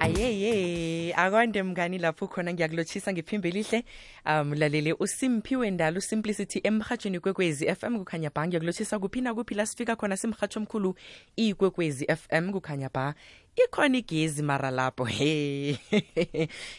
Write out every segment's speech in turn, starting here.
ayeye akwande mngani lapho khona ngiyakulotshisa ngephimbo elihle um lalele usimphiwe ndala usimplicity emrhatshweni kwekwezi fm kukhanya bha ngiyakulotshisa kuphi nakuphi la sifika khona simrhatsho omkhulu ikwekwezi fm kukhanya bha ikhona igezi mara lapho he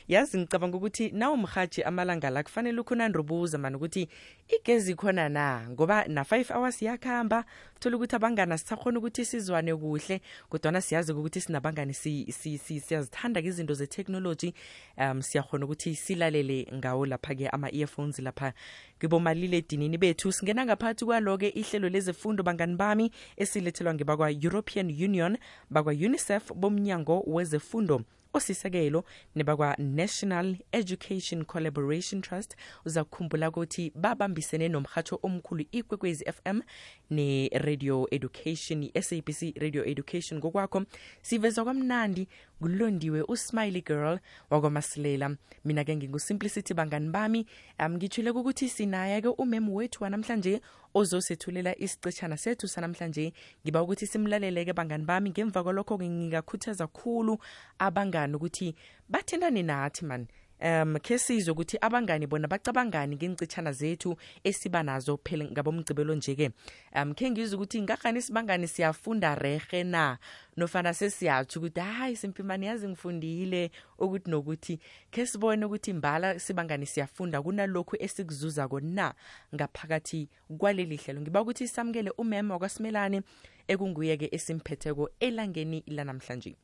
yazi ngicabanga ukuthi nawumrhatshi amalanga la kufanele ukhunandirubuza mani ukuthi igezi khona na ngoba na-5 hours yakuhamba thola ukuthi abangani asisakhona ukuthi sizwane kuhle kodwana siyazi ukuthi sinabangani siyazithanda si, si, si, izinto ze-technology um siyakhona ukuthi silalele ngawo lapha-ke ama-earphones lapha kibomaliledinini bethu singena ngaphathi kwalo-ke ihlelo lezifundo bangani bami esilethelwa ngebakwa-european union bakwa-unicef bomnyango wezefundo osisekelo nebakwa-national education collaboration trust uza kukhumbula ukuthi babambisene nomrhatsho omkhulu ikwekwezi fm ne-radio education i-sabc radio education ngokwakho sivezwa kwamnandi ngulondiwe usmiley girl wakwamasilela mina-ke ngingusimplicity bangani bami um ngitshile ukuthi sinaye-ke umemu wethu wanamhlanje ozosethulela isiqetshana sethu sanamhlanje ngiba ukuthi simlaleleke bangani bami ngemva kwalokho ngingakhuthaza khulu abangani ukuthi bathintane nathi mani um khe sizwe ukuthi abangani bona bacabangani ngeencitshana zethu esiba nazo phela ngabomgcibelo nje-ke um khe ngizwe ukuthi ngakghani sibangani siyafunda rehe na nofana sesiyatsho ukuthi hayi simpimani yazi ngifundile ukuthi nokuthi Khe sibone ukuthi mbala sibangani siyafunda kunalokhu esikuzuzako na ngaphakathi kwaleli hlelo. Ngiba ukuthi samukele umema wakwaSimelane ekunguye-ke esimphetheko elangeni lanamhlanje.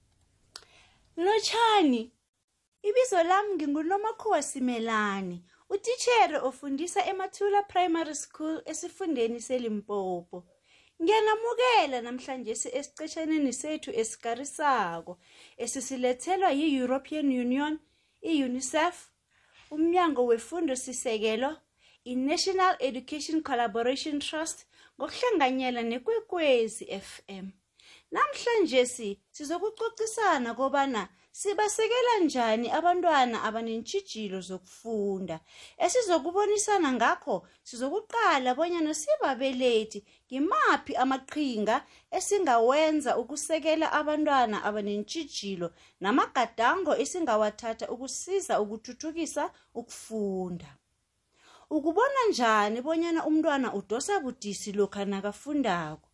Lotshani, ibizo lami nginguNomakhuwa Simelane, utitjhere ofundisa eMathula Primary School esifundeni seLimpopo. Ngiyanamukela namhlanje esiqeshaneni sethu esikarisako esisilethelwa yi-European Union, i-UNICEF, umNyango weFundo Sisekelo, i-National Education Collaboration Trust ngokuhlanganyela nekwekwezi FM. Namhlanje si sizokucocisana kobana Sibasekela njani abantwana abaneentjhijilo zokufunda? Esizokubonisana ngakho sizokuqala bonyana sibabelethi ngimaphi amaqhinga esingawenza ukusekela abantwana abaneentjhijilo namagadango esingawathatha ukusiza ukuthuthukisa ukufunda. Ukubona njani bonyana umntwana udosa budisi lokha nakafundako?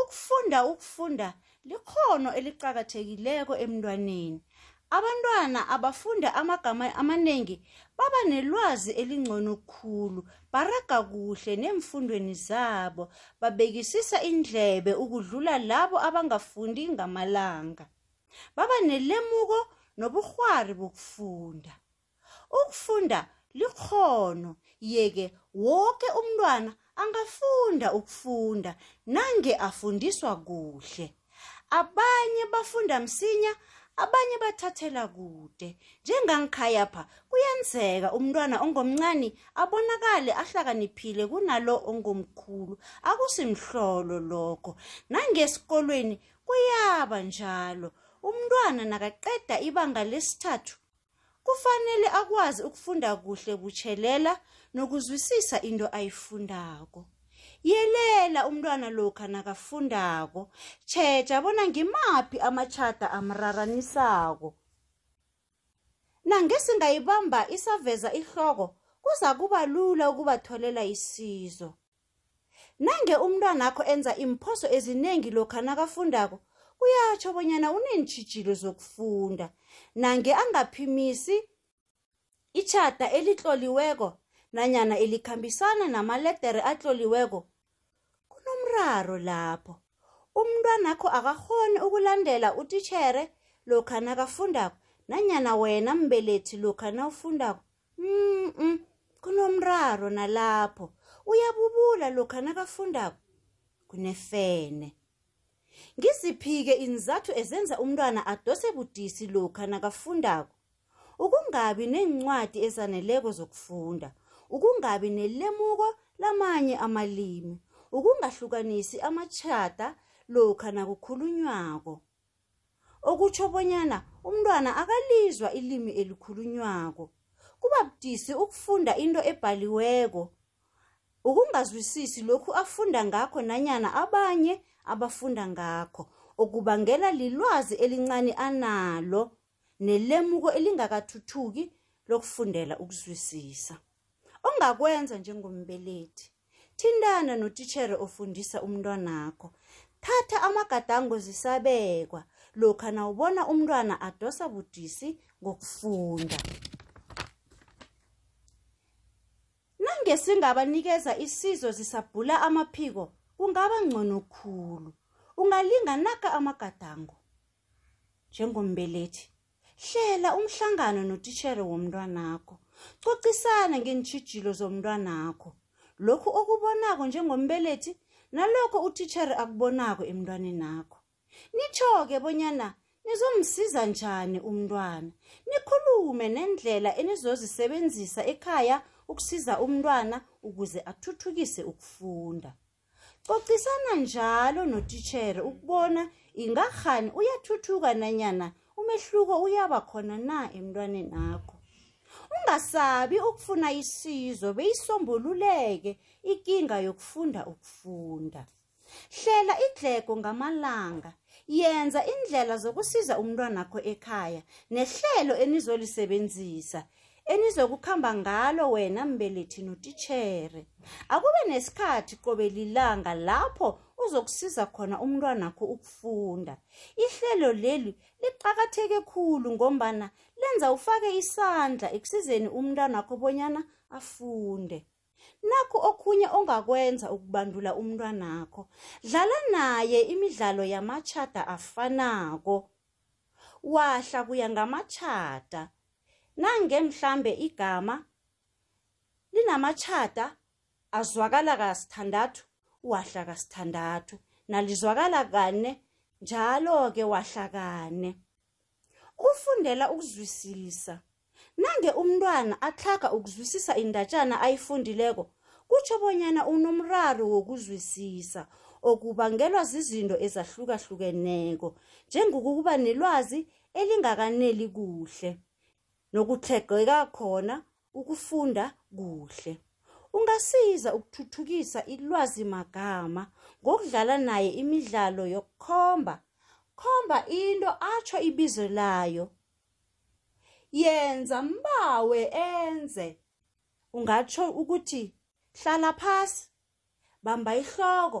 Ukufunda ukufunda likhono eliqakathekileko emntwaneni. Abantwana abafunda amagama amanengi baba nelwazi elingcono khulu, baraga kuhle neemfundweni zabo, babekisisa indlebe ukudlula labo abangafundi ngamalanga. Baba nelemuko noburhwari bokufunda. Ukufunda likghono, yeke woke umntwana angafunda ukufunda nange afundiswa kuhle. Abanye bafunda msinya, abanye bathathela kude. Njengangikhayapha kuyenzeka umntwana ongomncani abonakale ahlakaniphile kunalo ongomkhulu. Akusimhlolo lokho. Nangesikolweni kuyaba njalo. Umntwana nakaqeda ibanga lesithathu Kufanele akwazi ukufunda kuhle butjhelela nokuzwisisa into ayifundako. Yelela umntwana lokha nakafundako. Tjheja bona ngimaphi amatjhada amraranisako. Nange singayibamba isaveza ihloko, kuzakuba lula ukubatholela isizo. Nange umntwanakho enza iimphoso ezinengi lokha nakafundako, kuyatjho bonyana uneentjhijilo zokufunda. Nange angaphimisi itjhada elitloliweko nanyana elikhambisana namaledere atloliweko, kunomraro lapho. Umntwanakho akakghoni ukulandela utitjhere lokha nakafundako nanyana wena mbelethi lokha nawufundako Mm, mm kunomraro nalapho uyabubula lokha nakafundako kunefene ngiziphike inizathu ezenza umntwana adose budisi lokha nakafundako ukungabi neencwadi ezaneleko zokufunda ukungabi nelemuko lamanye amalimi ukungahlukanisi amatjhada lokha nakukhulunywako okutjho bonyana umntwana akalizwa ilimi elikhulunywako kuba budisi ukufunda into ebhaliweko ukungazwisisi lokhu afunda ngakho nanyana abanye abafunda ngakho okubangela lilwazi elincane analo nelemuko elingakathuthuki lokufundela ukuzwisisa Ongakwenza njengombelethi, thintana notitjhere ofundisa umntwanakho. Thatha amagadango zisabekwa lokha nawubona umntwana adosa budisi ngokufunda. Nange singabanikeza isizo zisabhula amaphiko, kungaba ngcono khulu. Ungalinga naka amagadango. Njengombelethi, hlela umhlangano notitjhere womntwanakho. Cocisana ngeentjhijilo zomntwanakho, lokhu okubonako njengombelethi nalokho utitjhere akubonako emntwanenakho. Nitjho-ke bonyana nizomsiza njani umntwana. Nikhulume nendlela enizozisebenzisa ekhaya ukusiza umntwana ukuze athuthukise ukufunda. Cocisana njalo notitshere ukubona ingarhani uyathuthuka nanyana umehluko uyaba khona na emntwaneni akho. Ungasabi ukufuna isizo beyisombululeke ikinga yokufunda ukufunda. Hlela idlego ngamalanga, yenza indlela zokusiza umntwanakho ekhaya nehlelo enizolisebenzisa. enizokukhamba ngalo wena mbelethi notitshere akube nesikhathi qobe lilanga lapho uzokusiza khona umntwanakho ukufunda ihlelo leli liqakatheke khulu ngombana lenza ufake isandla ekusizeni umntwanakho bonyana afunde nakho okhunye ongakwenza ukubandula umntwanakho dlala naye imidlalo yamachada afanako wahla kuya ngamachada Nange mhlambe igama linamatjhada azwakala kasithandathu wahla kasithandathu nalizwakala kane njalo-ke wahla kane ukufundela ukuzwisisa nange umntwana atlhaga ukuzwisisa indatshana ayifundileko kutsho bonyana unomraro wokuzwisisa okubangelwa zizinto ezahlukahlukeneko njengokukuba nelwazi elingakaneli kuhle nokutlhegeka khona ukufunda kuhle ungasiza ukuthuthukisa ilwazi magama ngokudlala naye imidlalo yokukhomba khomba into atsho ibizo layo yenza mbawe enze ungatsho ukuthi hlala phasi bamba ihloko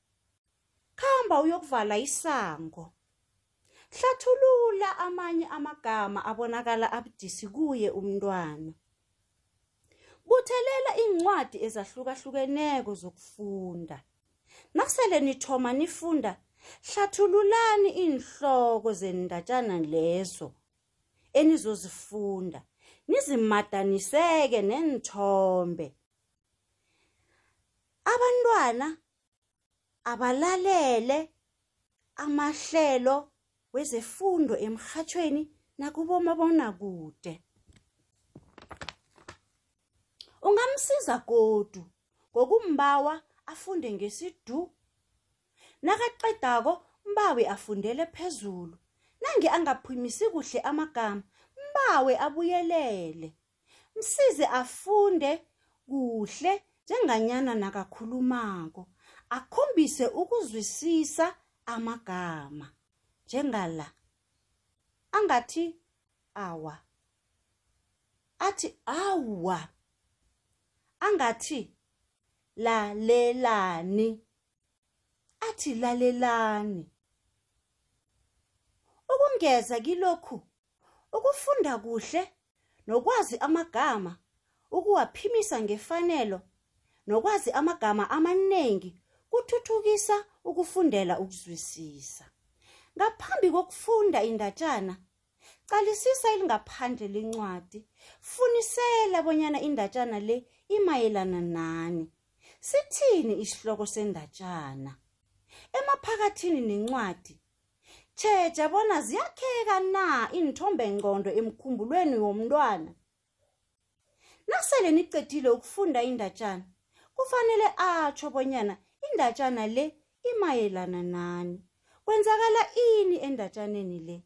Khamba uyokuvala isango. Hlathulula amanye amagama abonakala abudisi kuye umntwana. Buthelela iincwadi ezahlukahlukeneko zokufunda. Nasele nithoma nifunda, hlathululani iinhloko zeendatjana lezo enizozifunda, nizimadaniseke neenthombe. abantwana abalalele amahlelo wezefundo emrhatshweni nakubomabonakude ungamsiza godu ngokumbawa afunde ngesidu nakaqedako mbawe afundele phezulu nange angaphumisi kuhle amagama mbawe abuyelele Msize afunde kuhle njenganyana nakakhulumako, akhombise ukuzwisisa amagama njengala angathi awa athi awa angathi lalelani athi lalelani ukungeza kilokhu Ukufunda kuhle nokwazi amagama, ukuwaphimisa ngefanelo nokwazi amagama amanengi kuthuthukisa ukufundela ukuzwisisa. Ngaphambi kokufunda indatjana, qalisisa elingaphandle lencwadi, funisela bonyana indatjana le imayelana nani. Sithini isihloko sendatjana? Emaphakathini nencwadi, Tjheja bona ziyakheka na iinthombengqondo emkhumbulweni womntwana. Nasele niqedile ukufunda indatjana, kufanele atjho bonyana indatjana le imayelana nani. Kwenzakala ini endatjaneni le?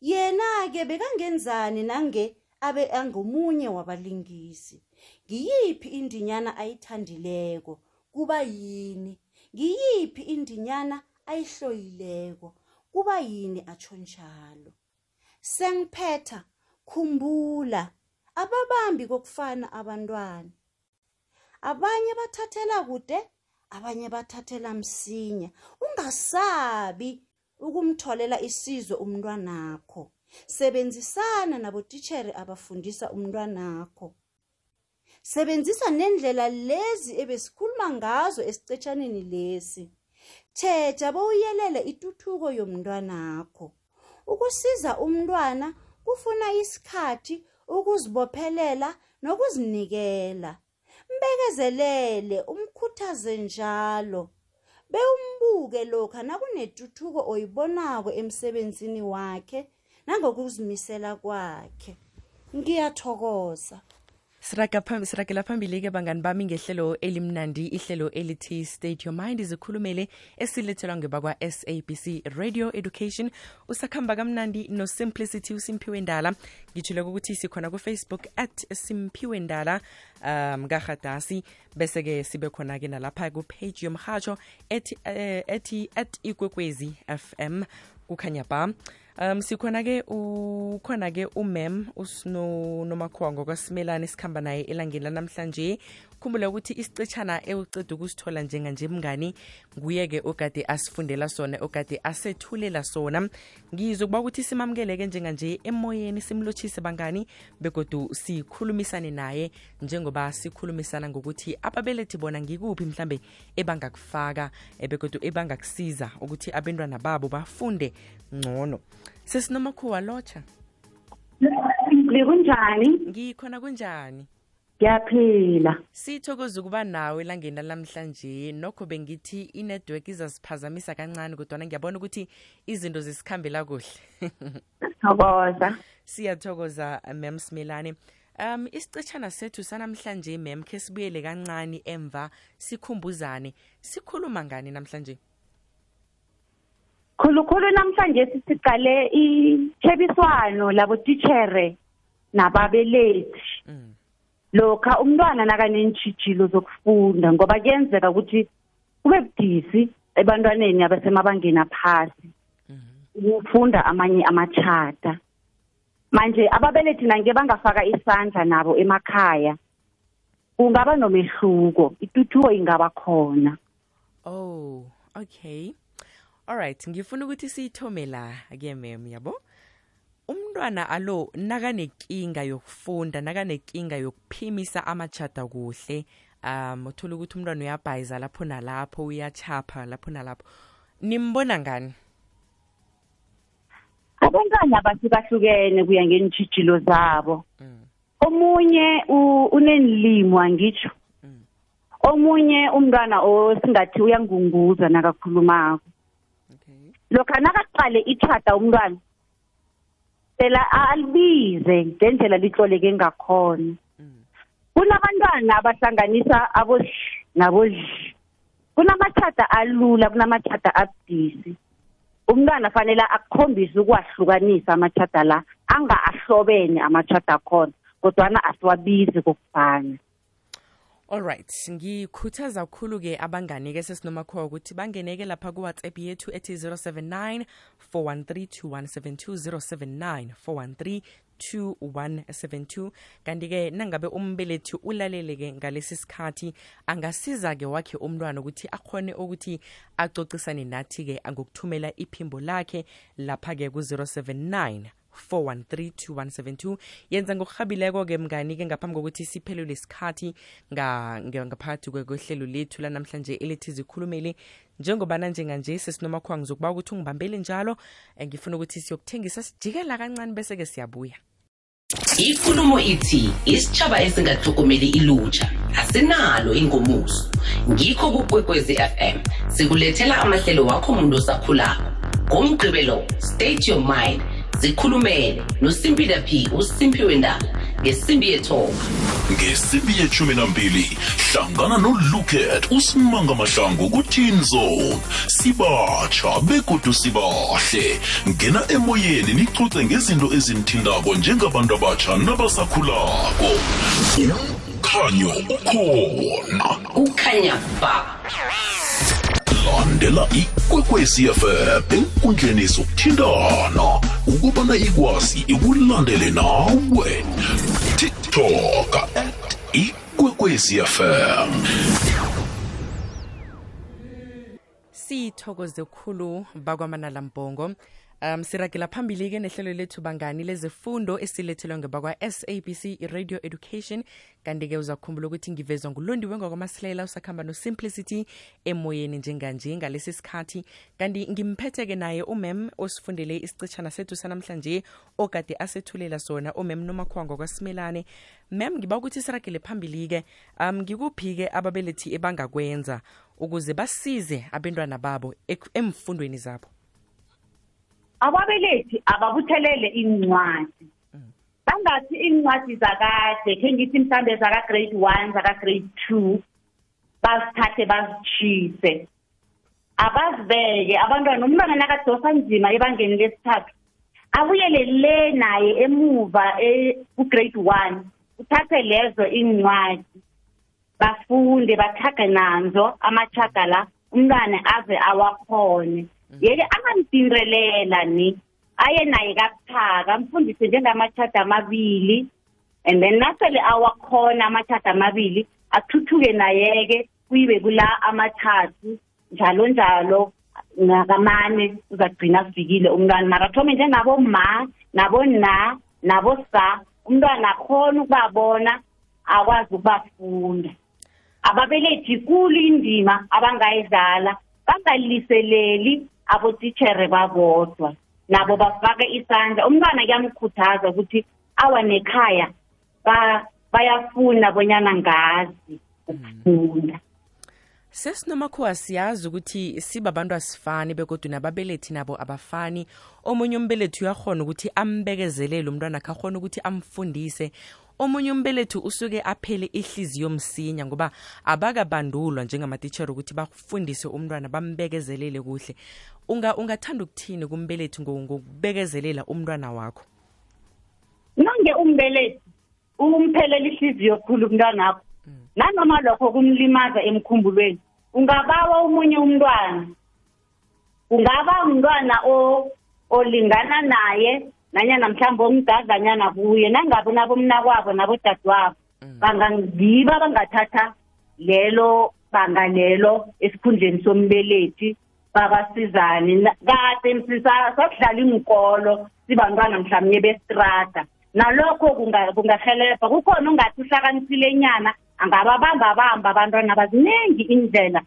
Yena-ke bekangenzani nange abe angomunye wabalingisi? Ngiyiphi indinyana ayithandileko? Kuba yini? Ngiyiphi indinyana ayihloyileko? Kuba yini atjho njalo? Sengiphetha, khumbula, ababambi kokufana abantwana. Abanye bathathela kude, abanye bathathela msinya. Ungasabi ukumtholela isizo umntwanakho sebenzisana nabotitshere abafundisa umntwanakho sebenzisa nendlela lezi ebesikhuluma ngazo esicetshaneni lesi tjheja bowuyelele ituthuko yomntwanakho ukusiza umntwana kufuna isikhathi ukuzibophelela nokuzinikela Mbekezelele, umkhuthaze njalo. Bewumbuke lokha nakunetuthuko oyibonako emsebenzini wakhe nangokuzimisela kwakhe. Ngiyathokoza. Siraga phambili siragela phambili ke bangani bami ngehlelo elimnandi ihlelo elithi State Your Mind izikhulumele esilethelwa ngebakwa-sabc radio education usakhamba kamnandi nosimplicity usimphiwe ndala ngitshileko ukuthi sikhona kufacebook at simphiwe ndala um karhadasi bese-ke sibe khona-ke nalapha kupage yomhatsho ethi, eh, ethi at ikwekwezi fm kukhanya ba um sikhona-ke ukhona-ke umem usinomakhwango kwasimelane sikhamba naye elangeni lanamhlanje khumbule ukuthi isicetshana ewuceda ukusithola njenganje mngani nguye-ke ogade asifundela sona ogade asethulela sona ngizwe ukuba ukuthi simamukele-ke njenganje emoyeni simlotshise bangani begodu sikhulumisane naye njengoba sikhulumisana ngokuthi ababelethi bona ngikuphi mhlambe ebangakufaka ebegodu ebangakusiza ukuthi abentwana babo bafunde ngcono sesinomakhuwa lotsha likunjani ngikhona kunjani ngiyaphila sithokoza ukuba nawe elangeni lalamhlanje nokho bengithi inetwork izasiphazamisa kancane kodwana ngiyabona ukuthi izinto zisikhambela kuhle thokoza siyathokoza mem smilane um isicetshana sethu sanamhlanje mem khe sibuyele kancane emva sikhumbuzane sikhuluma ngani namhlanje khulukhulu namhlanje sisiqale ikhebiswano labotitshere nababelethi mm. lokha umntwana nakaneentshijilo zokufunda ngoba kuyenzeka ukuthi kube budisi ebantwaneni abasemabangeni aphasi mhm. ukufunda amanye amachata manje ababelethi nange bangafaka isandla nabo emakhaya kungaba nomehluko ituthuko ingaba khona oh okay alright ngifuna ukuthi siyithome la ke mem yabo umntwana alo nakanekinga yokufunda nakanekinga yokuphimisa amachada kuhle um uthola ukuthi umntwana uyabhayiza lapho nalapho uyachapha lapho nalapho nimbona ngani abantwana bahlukahlukene kuya ngeentshijilo zabo mm. omunye unenilimo angitsho omunye umntwana osingathi uyangunguza nakakhulumako lokha nakaqale itshada umntwana phela alibize ngendlela litloleke ngakhona mm. kunabantwana abahlanganisa abodli nabodli kunamatshada alula kunamatshada abudisi umntwana fanele akukhombise ukuwahlukanisa amatshada la anga ahlobene amatshada akhona kodwana asiwabizi kokufana Alright, ngikhuthaza khulu ke abangane ke sesinomakhowa ukuthi bangeneke lapha ku-WhatsApp yethu ethi 079 413 2172 2172 kanti-ke nangabe umbelethi ulaleleke ngalesi sikhathi angasiza-ke wakhe umntwana ukuthi akhone ukuthi acocisane nathi-ke angokuthumela iphimbo lakhe lapha-ke ku-079 4132172 yenza ngokurhabileko ke mngani ke ngaphambi kokuthi siphelelwe isikhathi ngaphakathi kwehlelo lethu lanamhlanje elithi zikhulumele njengobana njenganje sesinomakhwanga ngizokuba ukuthi ungibambele njalo eh, ngifuna ukuthi siyokuthengisa sijikela kancane bese-ke siyabuya ikulumo ithi isitshaba esingatlogomeli ilutsha asinalo ingomuso ngikho kukwekwezi fm sikulethela amahlelo wakho muntu osakhulako ngomgqibelo state your mind zikhulumele nosimpila p usimphiwe ndaba ngesimbi yethoba ngesimbi yeshumi nambili hlangana noluket usimanga mahlangu kuteen zone sibatsha begodu sibahle ngena emoyeni nicuce ngezinto ezinithindako njengabantu abatsha nabasakhulako umkhanyo ukhona ukhanya ba landela ikwekwezi fm enkundleni zokuthintana ukubana ikwazi ikulandele nawe tiktok at ikwekwezi fm sithokoze khulu bakwamanala mbongo um siragela phambili-ke nehlelo lethu bangani lezefundo esilethelwa ngebakwa-sabc i-radio education kanti-ke uzakukhumbula ukuthi ngivezwa ngulondiwe ngwakwamasilela usakhamba nosimplicity emoyeni njenganje ngalesi sikhathi kanti ngimphethe-ke naye umem osifundele isicitshana sethu sanamhlanje okade asethulela sona umem nomakhwangwa kwasimelane mem ngiba ukuthi siragele phambili-ke um ngikuphi-ke ababelethi ebangakwenza ukuze basize abentwana babo emfundweni zabo ababelethi ababuthelele iincwadi mm. bangathi iincwadi zakade khe ngithi mhlawumbe zaka-grade one zaka-grade two bazithathe bazitshise abazibeke abantwana umntwana nakadosa nzima ebangeni lesithathu abuyele le naye emuva e-, ku-grade one uthathe lezo iincwadi bafunde bathage nanzo amatshaga la umntwana aze awakhone mm. yeke angamdinrelela ni aye naye kabuthaka amfundise njengamatshada amabili and then nasele awakhona amatshada amabili athuthuke naye-ke kuyibe kula amathathu njalo njalo ngakamane uzagcina afikile umntwana mara thome njengaboma nabona nabosa umntwana akhona ukubabona akwazi ukubafunda ababelethi kulu indima abangayidlala bangaliseleli abotitshere babodwa nabo bafake isandla umntwana kuyamkhuthaza ukuthi awa nekhaya bayafuna bonyana ngazi ukufunda mm. sesinomakhuwa siyazi ukuthi sibabantu asifani bekodwa nababelethi nabo abafani omunye umbelethi uyakhona ukuthi ambekezelele umntwana akhe akhona ukuthi amfundise omunye umbelethi usuke aphele ihliziyo msinya ngoba abakabandulwa njengamatitshera ukuthi bafundise umntwana bambekezelele kuhle unga ungathanda ukuthini kumbelethi ngokubekezelela umntwana wakho nange umbelethi umphelela ihliziyo khulu umntwanakho mm. nanoma lokho kumlimaza emkhumbulweni ungabawa umunye umntwana kungaba umntwana olingana naye nanyana mhlawumbe omdazanyana kuye nangabe unabomnakwabo nabodadewabo mm. bangangiba bangathatha lelo banga lelo esikhundleni sombelethi babasizane kade sakudlala iinkolo sibantwana mhlawumnye bestrada nalokho kungahelebha kukhona ungathi uhlakaniphile nyana angababambabamba abantwana baziningi indlela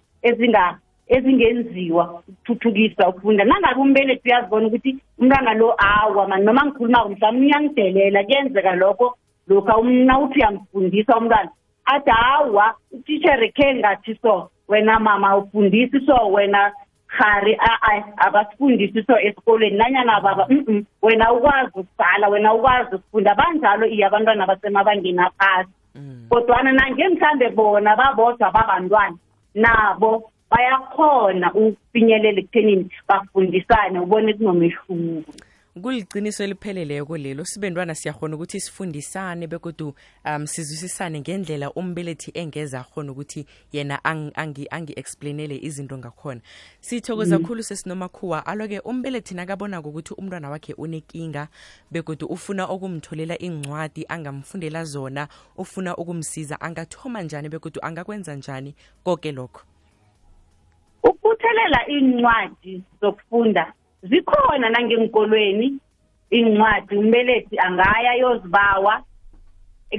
ezingenziwa ukuthuthukisa ukufunda nangabe umbelethi uyazibona ukuthi umntwana lo awa mani noma ngikhulumako mhlawumbe uyangidelela kuyenzeka lokho lokhu umna uthi uyamfundisa umntwana athi hawa utitshere khe ngathi so wena mama ufundisi so wena khari a-a abasifundisi so esikolweni nanyana baba mm wena ukwazi ukubhala wena ukwazi ukufunda banjalo iye abantwana basemabangeni aphasi mm. kodwana nanje mhlawumbe bona babodwa babantwana nabo bayakhona ukufinyelela ekuthenini bafundisane ubone kunomehluko kuliqiniso elipheleleko lelo sibentwana siyakhona ukuthi sifundisane begodu um sizwisisane ngendlela umbelethi engeza akhona ukuthi yena angi-explainele angi izinto ngakhona sithokoza mm. khulu sesinomakhuwa alo-ke umbelethi nakabonako ukuthi umntwana wakhe unekinga begodu ufuna ukumtholela iincwadi angamfundela zona ufuna ukumsiza angathoma njani begodu angakwenza njani koke lokho ukubuthelela iincwadi zokufunda zikhona nangeenkolweni iincwadi umbelethi angaya yozibawa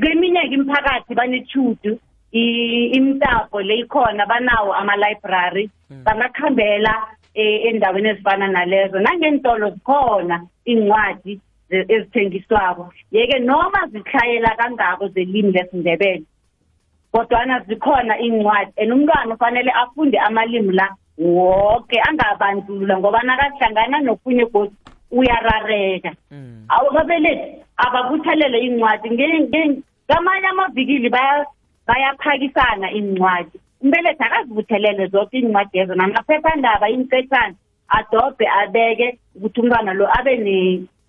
kweminye-ke imiphakathi banetshudu imtapo le ikhona banawo ama-library hmm. bangakhambela e, endaweni ezifana nalezo nangeentolo zikhona iincwadi ezithengiswako yeke noma zitlhayela kangako zelimi lesindebele kodwana zikhona iincwadi and umntwana ufanele afunde amalimi la woke angabandlulula ngoba nakahlangana nokunye gosi uyarareka mm. ababelethi ababuthelele iincwadi kamanye amavikili bayaphakisana iincwadi umbelethi akazibuthelele zoke iincwadi ezo namaphephandaba iinqetshana adobhe abeke ukuthi umntwana lo abe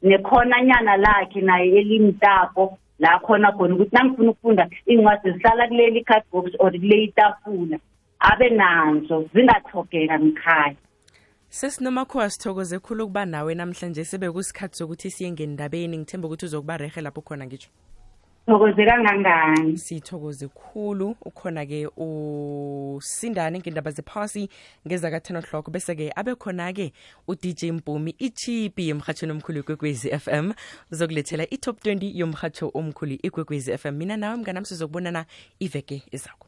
nekhonanyana lakhe naye elimtapo la khona khona ukuthi nangifuna ukufunda iy'ncwadi zihlala kuleli i-card box or kule itafula abe nazo zingathogeka ngikhaya sesinomakhowa sithokoze khulu ukuba nawe namhlanje sebe kusikhathi sokuthi siye ngendabeni ngithemba ukuthi uzokuba rehe lapho khona ngitsho thokoze kangangani sithokoze khulu ukhona-ke usindane ngendaba zephasi ngezaka-10 o'clock bese-ke abe khona-ke udj mpumi ichipi yemrhatshweni omkhulu ikwekwezi f m uzokulethela i-top 20 yomrhatsho omkhulu ikwekwezi f m mina nawe mnganami sizokubonana iveke izako